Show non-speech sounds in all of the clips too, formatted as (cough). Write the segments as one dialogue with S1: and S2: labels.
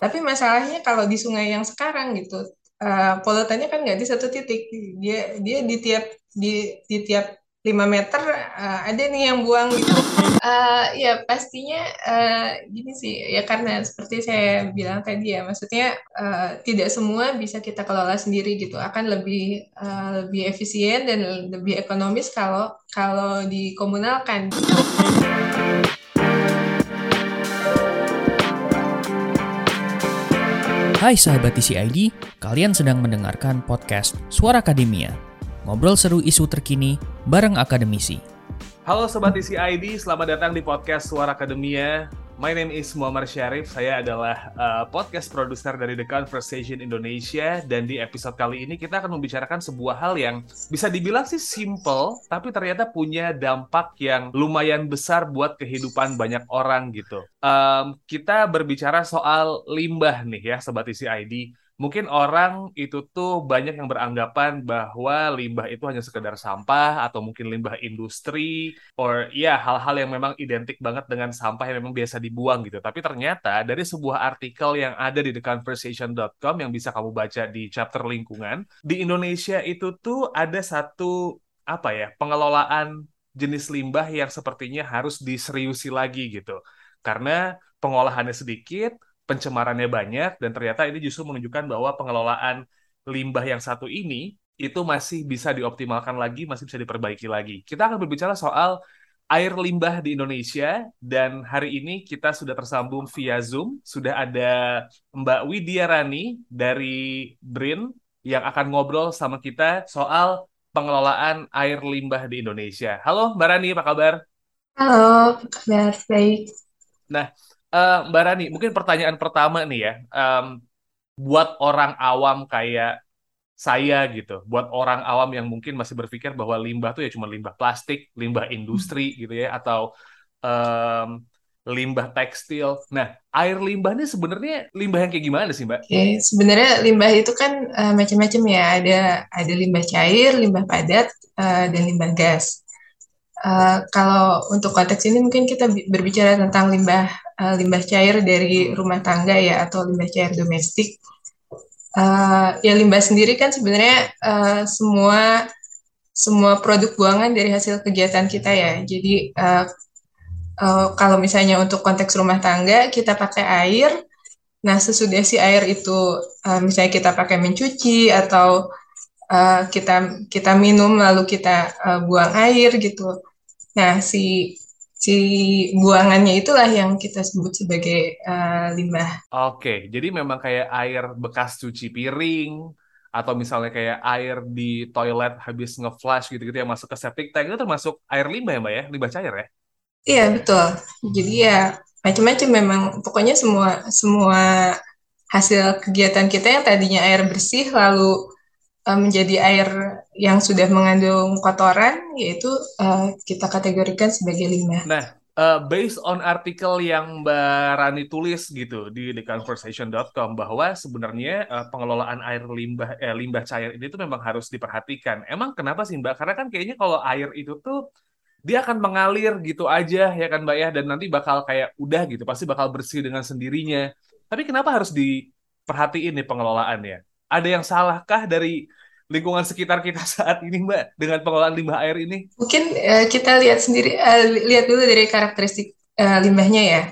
S1: Tapi masalahnya kalau di sungai yang sekarang gitu, uh, polutannya kan nggak di satu titik, dia dia di tiap di di tiap 5 meter uh, ada nih yang buang gitu. Uh, ya pastinya uh, gini sih ya karena seperti saya bilang tadi ya maksudnya uh, tidak semua bisa kita kelola sendiri gitu akan lebih uh, lebih efisien dan lebih ekonomis kalau kalau dikomunalkan. Gitu.
S2: Hai sahabat TCID, kalian sedang mendengarkan podcast Suara Akademia Ngobrol seru isu terkini bareng akademisi.
S3: Halo Sobat ICID, selamat datang di podcast Suara Akademia. My name is Muhammad Syarif, saya adalah uh, podcast produser dari The Conversation Indonesia. Dan di episode kali ini kita akan membicarakan sebuah hal yang bisa dibilang sih simple tapi ternyata punya dampak yang lumayan besar buat kehidupan banyak orang gitu. Um, kita berbicara soal limbah nih ya Sobat ICID mungkin orang itu tuh banyak yang beranggapan bahwa limbah itu hanya sekedar sampah atau mungkin limbah industri or ya hal-hal yang memang identik banget dengan sampah yang memang biasa dibuang gitu. Tapi ternyata dari sebuah artikel yang ada di theconversation.com yang bisa kamu baca di chapter lingkungan, di Indonesia itu tuh ada satu apa ya, pengelolaan jenis limbah yang sepertinya harus diseriusi lagi gitu. Karena pengolahannya sedikit, pencemarannya banyak dan ternyata ini justru menunjukkan bahwa pengelolaan limbah yang satu ini itu masih bisa dioptimalkan lagi, masih bisa diperbaiki lagi. Kita akan berbicara soal air limbah di Indonesia dan hari ini kita sudah tersambung via Zoom. Sudah ada Mbak Widya Rani dari BRIN yang akan ngobrol sama kita soal pengelolaan air limbah di Indonesia. Halo Mbak Rani, apa kabar?
S1: Halo, kabar? Baik.
S3: Nah, uh, Mbak Rani, mungkin pertanyaan pertama nih ya, um, buat orang awam kayak saya gitu, buat orang awam yang mungkin masih berpikir bahwa limbah tuh ya cuma limbah plastik, limbah industri gitu ya, atau um, limbah tekstil. Nah, air limbah ini sebenarnya limbah yang kayak gimana sih, Mbak?
S1: Oke, sebenarnya limbah itu kan uh, macam-macam ya. Ada ada limbah cair, limbah padat, uh, dan limbah gas. Uh, kalau untuk konteks ini mungkin kita berbicara tentang limbah uh, limbah cair dari rumah tangga ya atau limbah cair domestik. Uh, ya limbah sendiri kan sebenarnya uh, semua semua produk buangan dari hasil kegiatan kita ya. Jadi uh, uh, kalau misalnya untuk konteks rumah tangga kita pakai air. Nah sesudah si air itu uh, misalnya kita pakai mencuci atau uh, kita kita minum lalu kita uh, buang air gitu. Nah si si buangannya itulah yang kita sebut sebagai uh, limbah.
S3: Oke, jadi memang kayak air bekas cuci piring atau misalnya kayak air di toilet habis nge-flush gitu-gitu yang masuk ke septic tank itu termasuk air limbah ya mbak ya, limbah cair ya?
S1: Iya betul. Jadi ya macam-macam memang pokoknya semua semua hasil kegiatan kita yang tadinya air bersih lalu uh, menjadi air yang sudah mengandung kotoran, yaitu uh, kita kategorikan sebagai limbah.
S3: Nah, uh, based on artikel yang Mbak Rani tulis gitu di theconversation.com bahwa sebenarnya uh, pengelolaan air limbah eh, limbah cair ini tuh memang harus diperhatikan. Emang kenapa sih Mbak? Karena kan kayaknya kalau air itu tuh dia akan mengalir gitu aja ya kan Mbak ya dan nanti bakal kayak udah gitu pasti bakal bersih dengan sendirinya. Tapi kenapa harus diperhatiin nih pengelolaannya? ada yang salahkah dari lingkungan sekitar kita (laughs) saat ini Mbak dengan pengelolaan limbah air ini?
S1: Mungkin uh, kita lihat sendiri uh, lihat dulu dari karakteristik uh, limbahnya ya.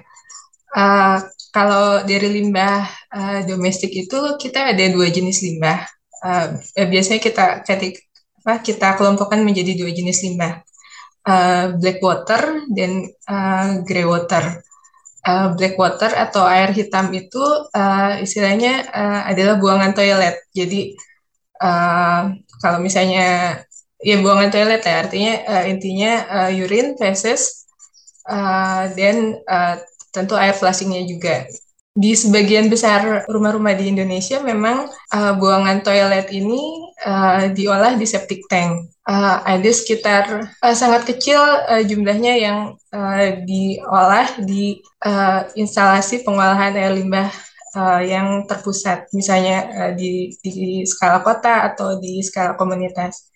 S1: Uh, kalau dari limbah uh, domestik itu kita ada dua jenis limbah. Uh, biasanya kita ketik, apa, kita kelompokkan menjadi dua jenis limbah, uh, black water dan uh, grey water uh, black water atau air hitam itu uh, istilahnya uh, adalah buangan toilet. Jadi uh, kalau misalnya ya buangan toilet ya artinya uh, intinya uh, urine, feces, uh, dan uh, tentu air flushingnya juga di sebagian besar rumah-rumah di Indonesia memang uh, buangan toilet ini uh, diolah di septic tank. Uh, ada sekitar uh, sangat kecil uh, jumlahnya yang uh, diolah di uh, instalasi pengolahan air limbah uh, yang terpusat, misalnya uh, di, di skala kota atau di skala komunitas.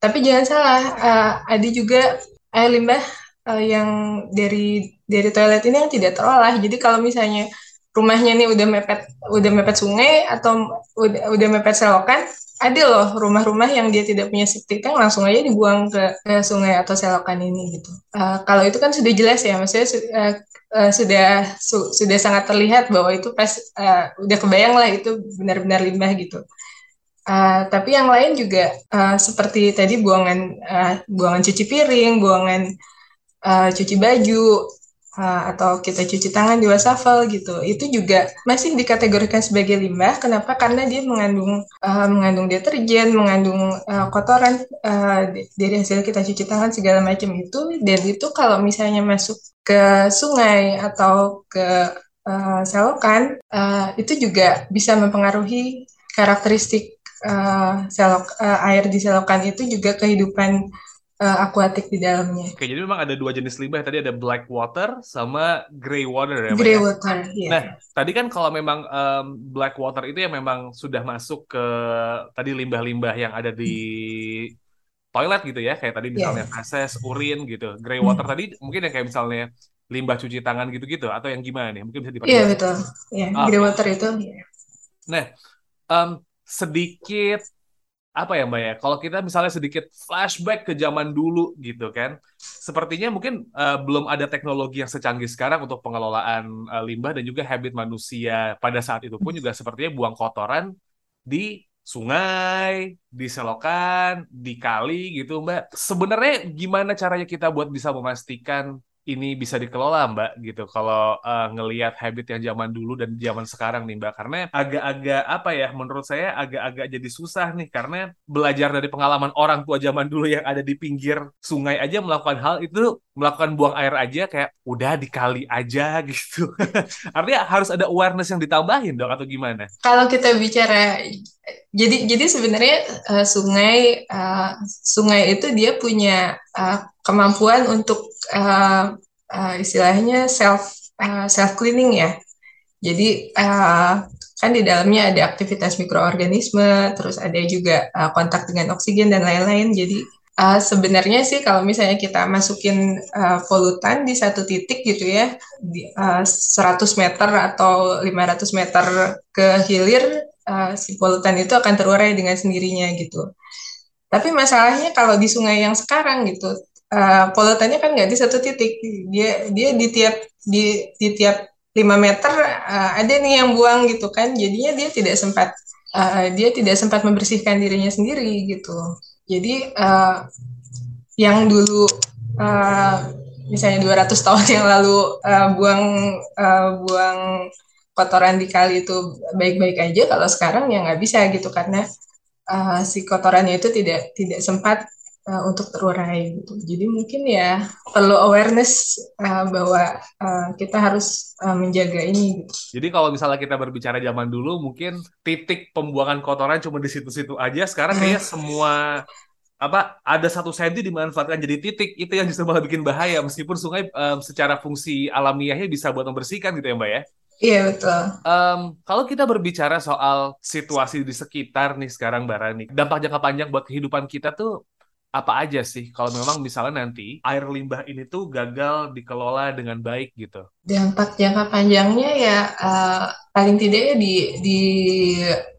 S1: Tapi jangan salah, uh, ada juga air limbah uh, yang dari dari toilet ini yang tidak terolah. Jadi kalau misalnya rumahnya nih udah mepet udah mepet sungai atau udah udah mepet selokan ada loh rumah-rumah yang dia tidak punya septic tank langsung aja dibuang ke, ke sungai atau selokan ini gitu. Uh, kalau itu kan sudah jelas ya, maksudnya uh, uh, sudah su, sudah sangat terlihat bahwa itu pas uh, udah kebayang lah itu benar-benar limbah gitu. Uh, tapi yang lain juga uh, seperti tadi buangan uh, buangan cuci piring, buangan uh, cuci baju, atau kita cuci tangan di wastafel gitu. Itu juga masih dikategorikan sebagai limbah. Kenapa? Karena dia mengandung uh, mengandung deterjen mengandung uh, kotoran uh, dari hasil kita cuci tangan segala macam itu. Dan itu kalau misalnya masuk ke sungai atau ke uh, selokan uh, itu juga bisa mempengaruhi karakteristik uh, selok uh, air di selokan itu juga kehidupan uh, akuatik di dalamnya.
S3: Oke, jadi memang ada dua jenis limbah. Tadi ada black water sama grey water ya,
S1: Grey ya? water, iya.
S3: Nah, tadi kan kalau memang um, black water itu yang memang sudah masuk ke tadi limbah-limbah yang ada di toilet gitu ya, kayak tadi iya. misalnya yeah. feses, urin gitu. Grey water hmm. tadi mungkin yang kayak misalnya limbah cuci tangan gitu-gitu atau yang gimana nih? Mungkin bisa diperjelas.
S1: Iya, yeah, betul. Iya, yeah. grey water itu. Yeah.
S3: Nah, um, sedikit apa ya Mbak ya? Kalau kita misalnya sedikit flashback ke zaman dulu gitu kan, sepertinya mungkin uh, belum ada teknologi yang secanggih sekarang untuk pengelolaan uh, limbah dan juga habit manusia pada saat itu pun juga sepertinya buang kotoran di sungai, di selokan, di kali gitu Mbak. Sebenarnya gimana caranya kita buat bisa memastikan ini bisa dikelola Mbak gitu. Kalau uh, ngelihat habit yang zaman dulu dan zaman sekarang nih Mbak. Karena agak-agak apa ya menurut saya agak-agak jadi susah nih. Karena belajar dari pengalaman orang tua zaman dulu yang ada di pinggir sungai aja melakukan hal itu melakukan buang air aja kayak udah dikali aja (laughs) gitu artinya harus ada awareness yang ditambahin dong atau gimana
S1: kalau kita bicara jadi jadi sebenarnya uh, sungai uh, sungai itu dia punya uh, kemampuan untuk uh, uh, istilahnya self uh, self cleaning ya. Jadi uh, kan di dalamnya ada aktivitas mikroorganisme, terus ada juga uh, kontak dengan oksigen dan lain-lain. Jadi uh, sebenarnya sih kalau misalnya kita masukin uh, polutan di satu titik gitu ya, di, uh, 100 meter atau 500 meter ke hilir, uh, si polutan itu akan terurai dengan sendirinya gitu. Tapi masalahnya kalau di sungai yang sekarang gitu, uh, polutannya kan nggak di satu titik. Dia dia di tiap di di tiap 5 meter uh, ada nih yang buang gitu kan. Jadinya dia tidak sempat uh, dia tidak sempat membersihkan dirinya sendiri gitu jadi uh, yang dulu uh, misalnya 200 tahun yang lalu uh, buang uh, buang kotoran di kali itu baik-baik aja kalau sekarang ya nggak bisa gitu karena uh, si kotorannya itu tidak tidak sempat uh, untuk terurai gitu. Jadi mungkin ya perlu awareness uh, bahwa uh, kita harus uh, menjaga ini. Gitu.
S3: Jadi kalau misalnya kita berbicara zaman dulu, mungkin titik pembuangan kotoran cuma di situ-situ aja. Sekarang kayaknya (laughs) semua apa ada satu senti dimanfaatkan jadi titik itu yang justru malah bikin bahaya meskipun sungai um, secara fungsi alamiahnya bisa buat membersihkan gitu ya mbak ya
S1: Iya betul.
S3: Um, kalau kita berbicara soal situasi di sekitar nih sekarang Barani, dampak jangka panjang buat kehidupan kita tuh apa aja sih kalau memang misalnya nanti air limbah ini tuh gagal dikelola dengan baik gitu?
S1: Dampak jangka panjangnya ya uh, paling tidak ya di di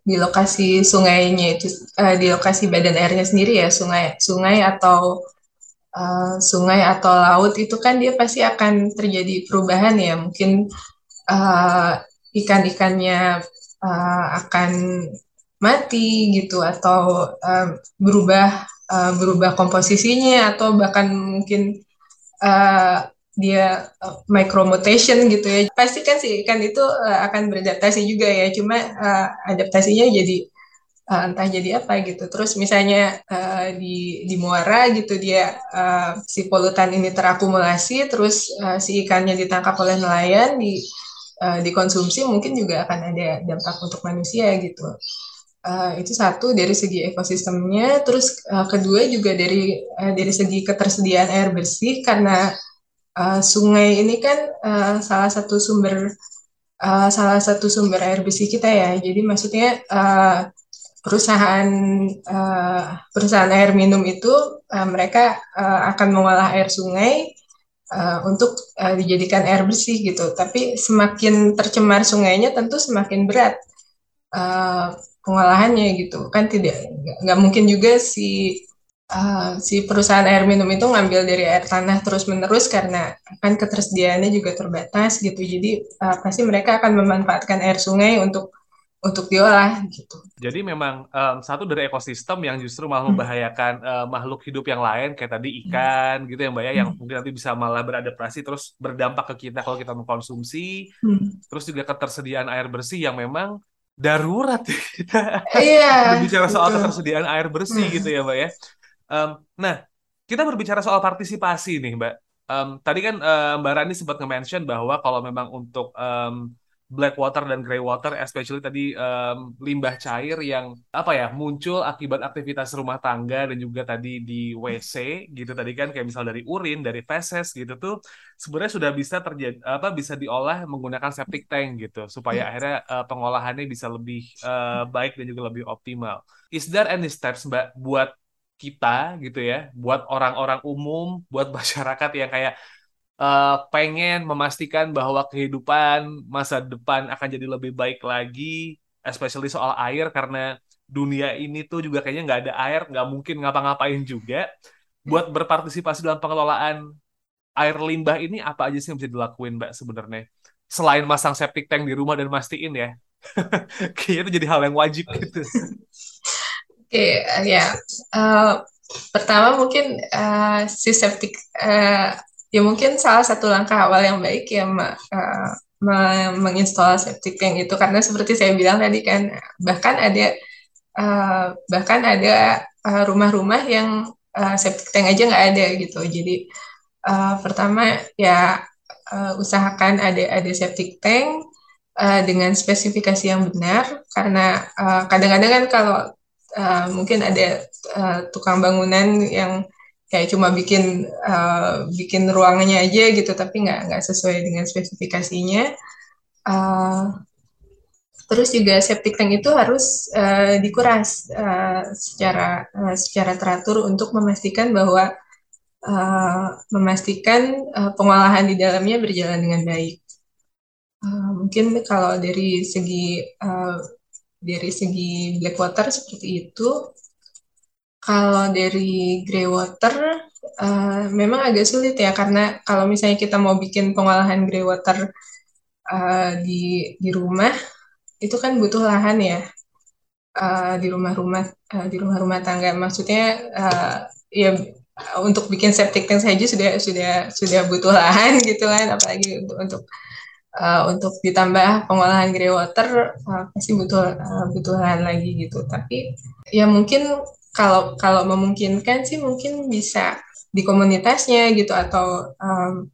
S1: di lokasi sungainya itu uh, di lokasi badan airnya sendiri ya sungai sungai atau uh, sungai atau laut itu kan dia pasti akan terjadi perubahan ya mungkin uh, ikan-ikannya uh, akan mati gitu atau uh, berubah uh, berubah komposisinya atau bahkan mungkin uh, dia uh, micromutation gitu ya. Pasti kan si ikan itu uh, akan beradaptasi juga ya. Cuma uh, adaptasinya jadi uh, entah jadi apa gitu. Terus misalnya uh, di di muara gitu dia uh, si polutan ini terakumulasi terus uh, si ikannya ditangkap oleh nelayan di uh, dikonsumsi mungkin juga akan ada dampak untuk manusia gitu Uh, itu satu dari segi ekosistemnya, terus uh, kedua juga dari uh, dari segi ketersediaan air bersih karena uh, sungai ini kan uh, salah satu sumber uh, salah satu sumber air bersih kita ya. Jadi maksudnya uh, perusahaan uh, perusahaan air minum itu uh, mereka uh, akan mengolah air sungai uh, untuk uh, dijadikan air bersih gitu. Tapi semakin tercemar sungainya tentu semakin berat uh, pengolahannya gitu. Kan tidak nggak mungkin juga si uh, si perusahaan air minum itu ngambil dari air tanah terus menerus karena kan ketersediaannya juga terbatas gitu. Jadi uh, pasti mereka akan memanfaatkan air sungai untuk untuk diolah gitu.
S3: Jadi memang um, satu dari ekosistem yang justru malah hmm. membahayakan uh, makhluk hidup yang lain kayak tadi hmm. ikan hmm. gitu ya mbak ya yang hmm. mungkin nanti bisa malah beradaptasi terus berdampak ke kita kalau kita mengkonsumsi. Hmm. Terus juga ketersediaan air bersih yang memang darurat (laughs) kita. Iya. berbicara soal ketersediaan air bersih hmm. gitu ya mbak ya. Um, nah, kita berbicara soal partisipasi nih, Mbak. Um, tadi kan uh, Mbak Rani sempat nge-mention bahwa kalau memang untuk um, black water dan grey water, especially tadi um, limbah cair yang apa ya muncul akibat aktivitas rumah tangga dan juga tadi di WC gitu tadi kan kayak misal dari urin, dari feses gitu tuh sebenarnya sudah bisa terjadi apa bisa diolah menggunakan septic tank gitu supaya hmm. akhirnya uh, pengolahannya bisa lebih uh, baik dan juga lebih optimal. Is there any steps Mbak buat kita gitu ya, buat orang-orang umum, buat (laughs) masyarakat yang kayak uh, pengen memastikan bahwa kehidupan masa depan akan jadi lebih baik lagi, especially soal air karena dunia ini tuh juga kayaknya nggak ada air, nggak mungkin ngapa-ngapain juga. Buat berpartisipasi dalam pengelolaan air limbah ini apa aja sih yang bisa dilakuin Mbak sebenarnya? Selain masang septic tank di rumah dan mastiin ya. (laughs) Kayaknya itu jadi hal yang wajib gitu.
S1: okay, ya. Uh, pertama mungkin uh, si septic uh, ya mungkin salah satu langkah awal yang baik ya uh, menginstal septic tank itu karena seperti saya bilang tadi kan bahkan ada uh, bahkan ada rumah-rumah uh, yang uh, septic tank aja nggak ada gitu. Jadi uh, pertama ya uh, usahakan ada ada septic tank uh, dengan spesifikasi yang benar karena kadang-kadang uh, kan kalau uh, mungkin ada uh, tukang bangunan yang kayak cuma bikin uh, bikin ruangannya aja gitu tapi nggak nggak sesuai dengan spesifikasinya uh, terus juga septic tank itu harus uh, dikuras uh, secara uh, secara teratur untuk memastikan bahwa uh, memastikan uh, pengolahan di dalamnya berjalan dengan baik uh, mungkin kalau dari segi uh, dari segi black water seperti itu. Kalau dari grey water uh, memang agak sulit ya karena kalau misalnya kita mau bikin pengolahan grey water uh, di di rumah itu kan butuh lahan ya. Uh, di rumah-rumah uh, di rumah-rumah tangga. Maksudnya uh, ya untuk bikin septic tank saja sudah sudah sudah butuh lahan (laughs) gitu kan. Apalagi untuk untuk uh, untuk ditambah pengolahan grey water uh, pasti butuh uh, butuh lahan lagi gitu. Tapi ya mungkin kalau kalau memungkinkan sih mungkin bisa di komunitasnya gitu atau um,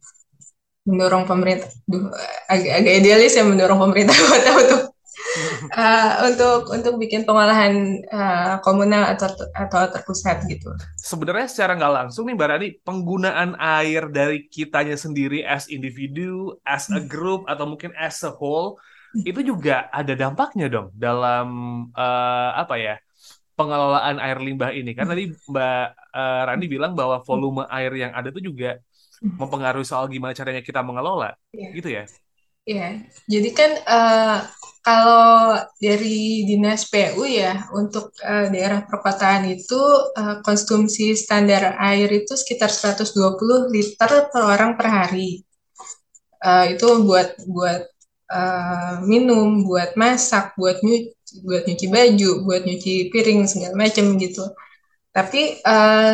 S1: mendorong pemerintah duh, agak agak idealis ya mendorong pemerintah (laughs) kota untuk uh, untuk untuk bikin pengolahan uh, komunal atau atau terpusat gitu.
S3: Sebenarnya secara nggak langsung nih Mbak Rani, penggunaan air dari kitanya sendiri as individu, as a group atau mungkin as a whole itu juga ada dampaknya dong dalam uh, apa ya pengelolaan air limbah ini. Kan tadi (laughs) Mbak uh, Rani bilang bahwa volume air yang ada itu juga mempengaruhi soal gimana caranya kita mengelola, yeah. gitu ya?
S1: Iya, jadi kan uh, kalau dari dinas PU ya untuk uh, daerah perkotaan itu uh, konsumsi standar air itu sekitar 120 liter per orang per hari. Uh, itu buat buat uh, minum, buat masak, buat nyuci, buat nyuci baju, buat nyuci piring segala macam gitu. Tapi uh,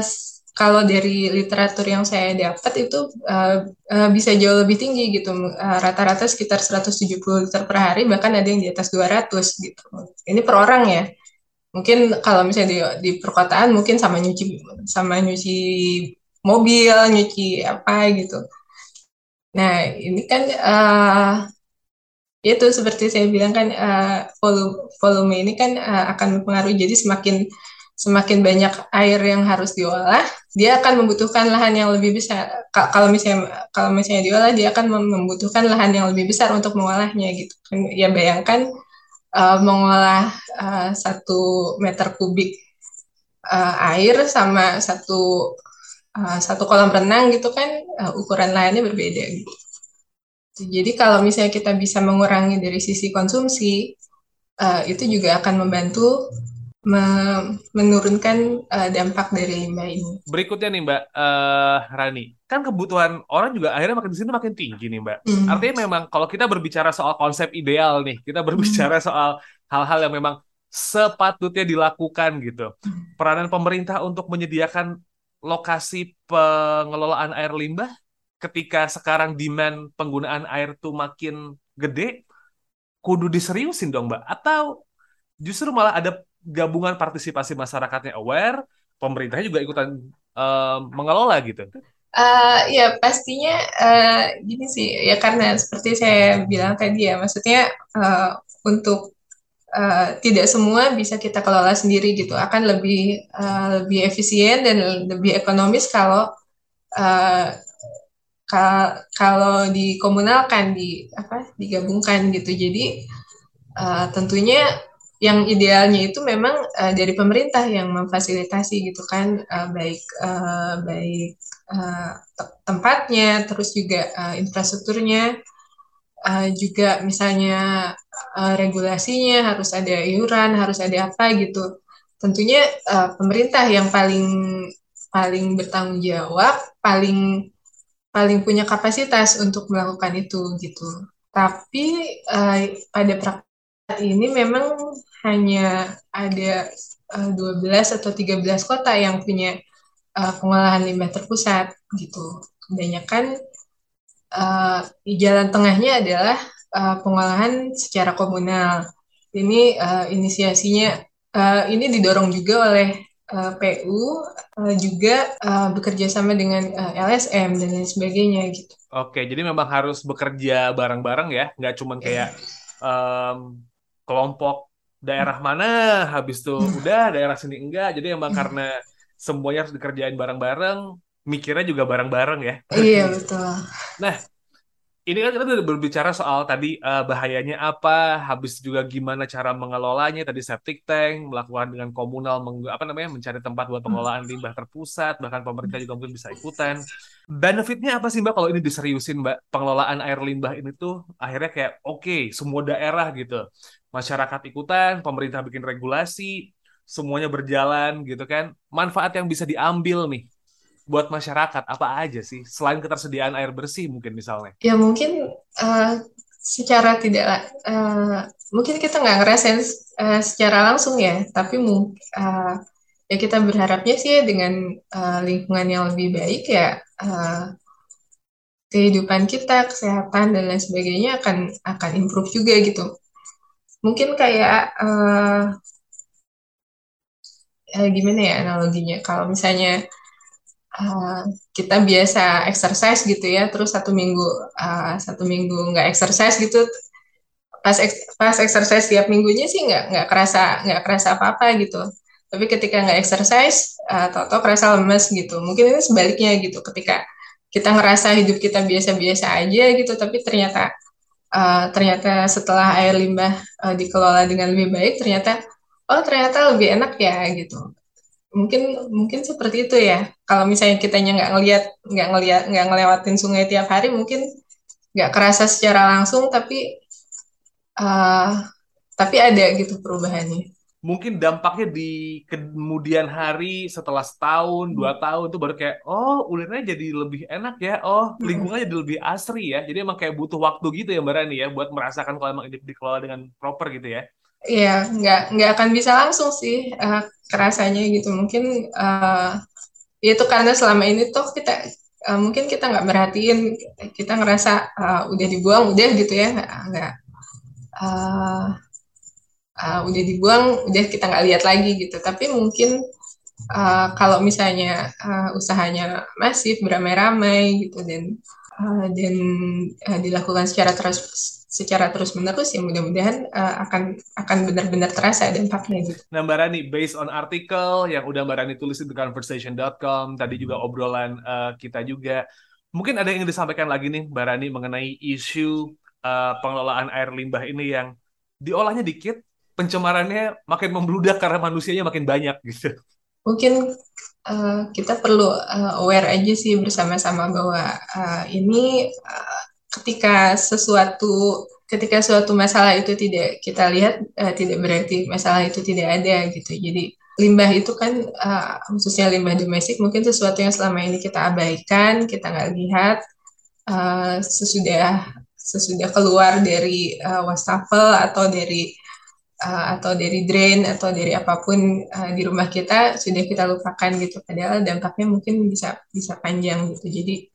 S1: kalau dari literatur yang saya dapat itu uh, uh, bisa jauh lebih tinggi gitu. Rata-rata uh, sekitar 170 liter per hari bahkan ada yang di atas 200 gitu. Ini per orang ya. Mungkin kalau misalnya di, di perkotaan mungkin sama nyuci sama nyuci mobil nyuci apa gitu. Nah ini kan uh, itu seperti saya bilang kan uh, volume volume ini kan uh, akan mempengaruhi jadi semakin semakin banyak air yang harus diolah, dia akan membutuhkan lahan yang lebih besar. Kalau misalnya kalau misalnya diolah, dia akan membutuhkan lahan yang lebih besar untuk mengolahnya gitu. Ya bayangkan uh, mengolah uh, satu meter kubik uh, air sama satu uh, satu kolam renang gitu kan uh, ukuran lahannya berbeda gitu. Jadi kalau misalnya kita bisa mengurangi dari sisi konsumsi, uh, itu juga akan membantu menurunkan uh, dampak dari limbah ini.
S3: Berikutnya nih Mbak uh, Rani, kan kebutuhan orang juga akhirnya makin di sini makin tinggi nih Mbak. Mm. Artinya memang kalau kita berbicara soal konsep ideal nih, kita berbicara mm. soal hal-hal yang memang sepatutnya dilakukan gitu. Mm. Peranan pemerintah untuk menyediakan lokasi pengelolaan air limbah ketika sekarang demand penggunaan air tuh makin gede, kudu diseriusin dong Mbak. Atau justru malah ada gabungan partisipasi masyarakatnya aware, pemerintahnya juga ikutan uh, mengelola gitu.
S1: Uh, ya pastinya uh, gini sih ya karena seperti saya bilang tadi ya maksudnya uh, untuk uh, tidak semua bisa kita kelola sendiri gitu akan lebih uh, lebih efisien dan lebih ekonomis kalau uh, kalau dikomunalkan di apa digabungkan gitu. Jadi uh, tentunya yang idealnya itu memang uh, dari pemerintah yang memfasilitasi gitu kan uh, baik uh, baik uh, tempatnya terus juga uh, infrastrukturnya uh, juga misalnya uh, regulasinya harus ada iuran harus ada apa gitu. Tentunya uh, pemerintah yang paling paling bertanggung jawab paling paling punya kapasitas untuk melakukan itu gitu tapi uh, pada praktik ini memang hanya ada uh, eh, 12 atau 13 kota yang punya uh, pengolahan limbah terpusat gitu. Kebanyakan uh, di jalan tengahnya adalah uh, pengolahan secara komunal. Ini uh, inisiasinya uh, ini didorong juga oleh uh, PU uh, juga uh, bekerja sama dengan uh, LSM dan lain sebagainya gitu.
S3: Oke, jadi memang harus bekerja bareng-bareng ya, nggak cuma kayak um, kelompok daerah mana habis tuh hmm. udah daerah sini enggak jadi emang hmm. karena semuanya harus dikerjain bareng-bareng mikirnya juga bareng-bareng ya
S1: iya betul
S3: nah ini kan kita udah berbicara soal tadi uh, bahayanya apa, habis juga gimana cara mengelolanya, tadi septic tank, melakukan dengan komunal, meng, apa namanya, mencari tempat buat pengelolaan limbah terpusat, bahkan pemerintah juga mungkin bisa ikutan. Benefitnya apa sih Mbak kalau ini diseriusin Mbak, pengelolaan air limbah ini tuh akhirnya kayak oke, okay, semua daerah gitu, masyarakat ikutan, pemerintah bikin regulasi, semuanya berjalan gitu kan. Manfaat yang bisa diambil nih buat masyarakat apa aja sih selain ketersediaan air bersih mungkin misalnya?
S1: Ya mungkin uh, secara tidak uh, mungkin kita nggak ngerasain uh, secara langsung ya, tapi uh, ya kita berharapnya sih dengan uh, lingkungan yang lebih baik ya uh, kehidupan kita, kesehatan dan lain sebagainya akan akan improve juga gitu. Mungkin kayak uh, uh, gimana ya analoginya? Kalau misalnya uh, kita biasa exercise gitu ya, terus satu minggu uh, satu minggu nggak exercise gitu, pas pas exercise tiap minggunya sih nggak nggak kerasa nggak kerasa apa apa gitu. Tapi ketika nggak exercise, uh, tau-tau kerasa lemes gitu. Mungkin ini sebaliknya gitu, ketika kita ngerasa hidup kita biasa-biasa aja gitu, tapi ternyata uh, ternyata setelah air limbah uh, dikelola dengan lebih baik, ternyata oh ternyata lebih enak ya gitu mungkin mungkin seperti itu ya. Kalau misalnya kitanya nggak ngelihat nggak ngelihat nggak ngelewatin sungai tiap hari mungkin nggak kerasa secara langsung tapi uh, tapi ada gitu perubahannya.
S3: Mungkin dampaknya di kemudian hari setelah setahun dua hmm. tahun itu baru kayak oh ulirnya jadi lebih enak ya. Oh hmm. lingkungannya jadi lebih asri ya. Jadi emang kayak butuh waktu gitu ya mbak Rani ya buat merasakan kalau emang dikelola dengan proper gitu ya
S1: Iya, nggak nggak akan bisa langsung sih uh, kerasanya gitu. Mungkin uh, itu karena selama ini tuh kita uh, mungkin kita nggak merhatiin, kita ngerasa uh, udah dibuang, udah gitu ya, nggak uh, uh, udah dibuang, udah kita nggak lihat lagi gitu. Tapi mungkin uh, kalau misalnya uh, usahanya masif, beramai-ramai gitu dan uh, dan uh, dilakukan secara terus secara terus menerus ya mudah-mudahan uh, akan akan benar-benar terasa dampaknya gitu.
S3: Nah Mbak Rani, based on artikel yang udah Mbak Rani tulis di conversation.com, tadi juga obrolan uh, kita juga, mungkin ada yang disampaikan lagi nih Mbak Rani mengenai isu uh, pengelolaan air limbah ini yang diolahnya dikit, pencemarannya makin membludak karena manusianya makin banyak gitu.
S1: mungkin uh, kita perlu uh, aware aja sih bersama-sama bahwa uh, ini uh, ketika sesuatu ketika suatu masalah itu tidak kita lihat uh, tidak berarti masalah itu tidak ada gitu. Jadi limbah itu kan uh, khususnya limbah domestik mungkin sesuatu yang selama ini kita abaikan kita nggak lihat uh, sesudah sesudah keluar dari uh, wastafel atau dari uh, atau dari drain atau dari apa pun uh, di rumah kita sudah kita lupakan gitu. Padahal dampaknya mungkin bisa bisa panjang gitu. Jadi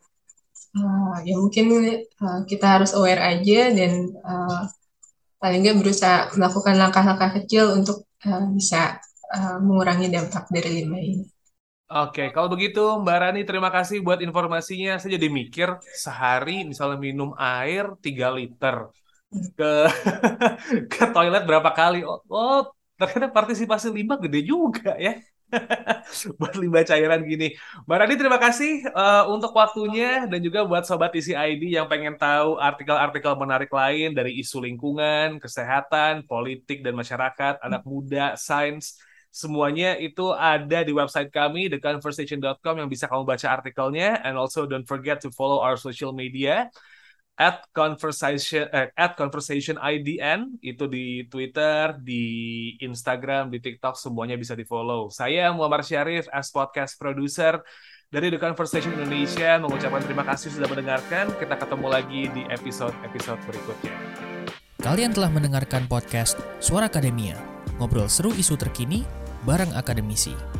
S1: uh, ya mungkin uh, kita harus aware aja dan uh, paling nggak berusaha melakukan langkah-langkah kecil untuk uh, bisa uh, mengurangi dampak dari limbah ini.
S3: Oke, kalau begitu Mbak Rani terima kasih buat informasinya. Saya jadi mikir sehari misalnya minum air 3 liter ke (laughs) ke toilet berapa kali. Oh, oh ternyata partisipasi limbah gede juga ya. (laughs) buat limbah cairan gini. Mbak Rani terima kasih uh, untuk waktunya dan juga buat sobat isi ID yang pengen tahu artikel-artikel menarik lain dari isu lingkungan, kesehatan, politik dan masyarakat, anak muda, sains, semuanya itu ada di website kami theconversation.com yang bisa kamu baca artikelnya. And also don't forget to follow our social media at conversation eh, at conversation IDN itu di Twitter, di Instagram, di TikTok semuanya bisa di follow. Saya Muhammad Syarif as podcast producer dari The Conversation Indonesia mengucapkan terima kasih sudah mendengarkan. Kita ketemu lagi di episode-episode berikutnya.
S2: Kalian telah mendengarkan podcast Suara Akademia, ngobrol seru isu terkini bareng akademisi.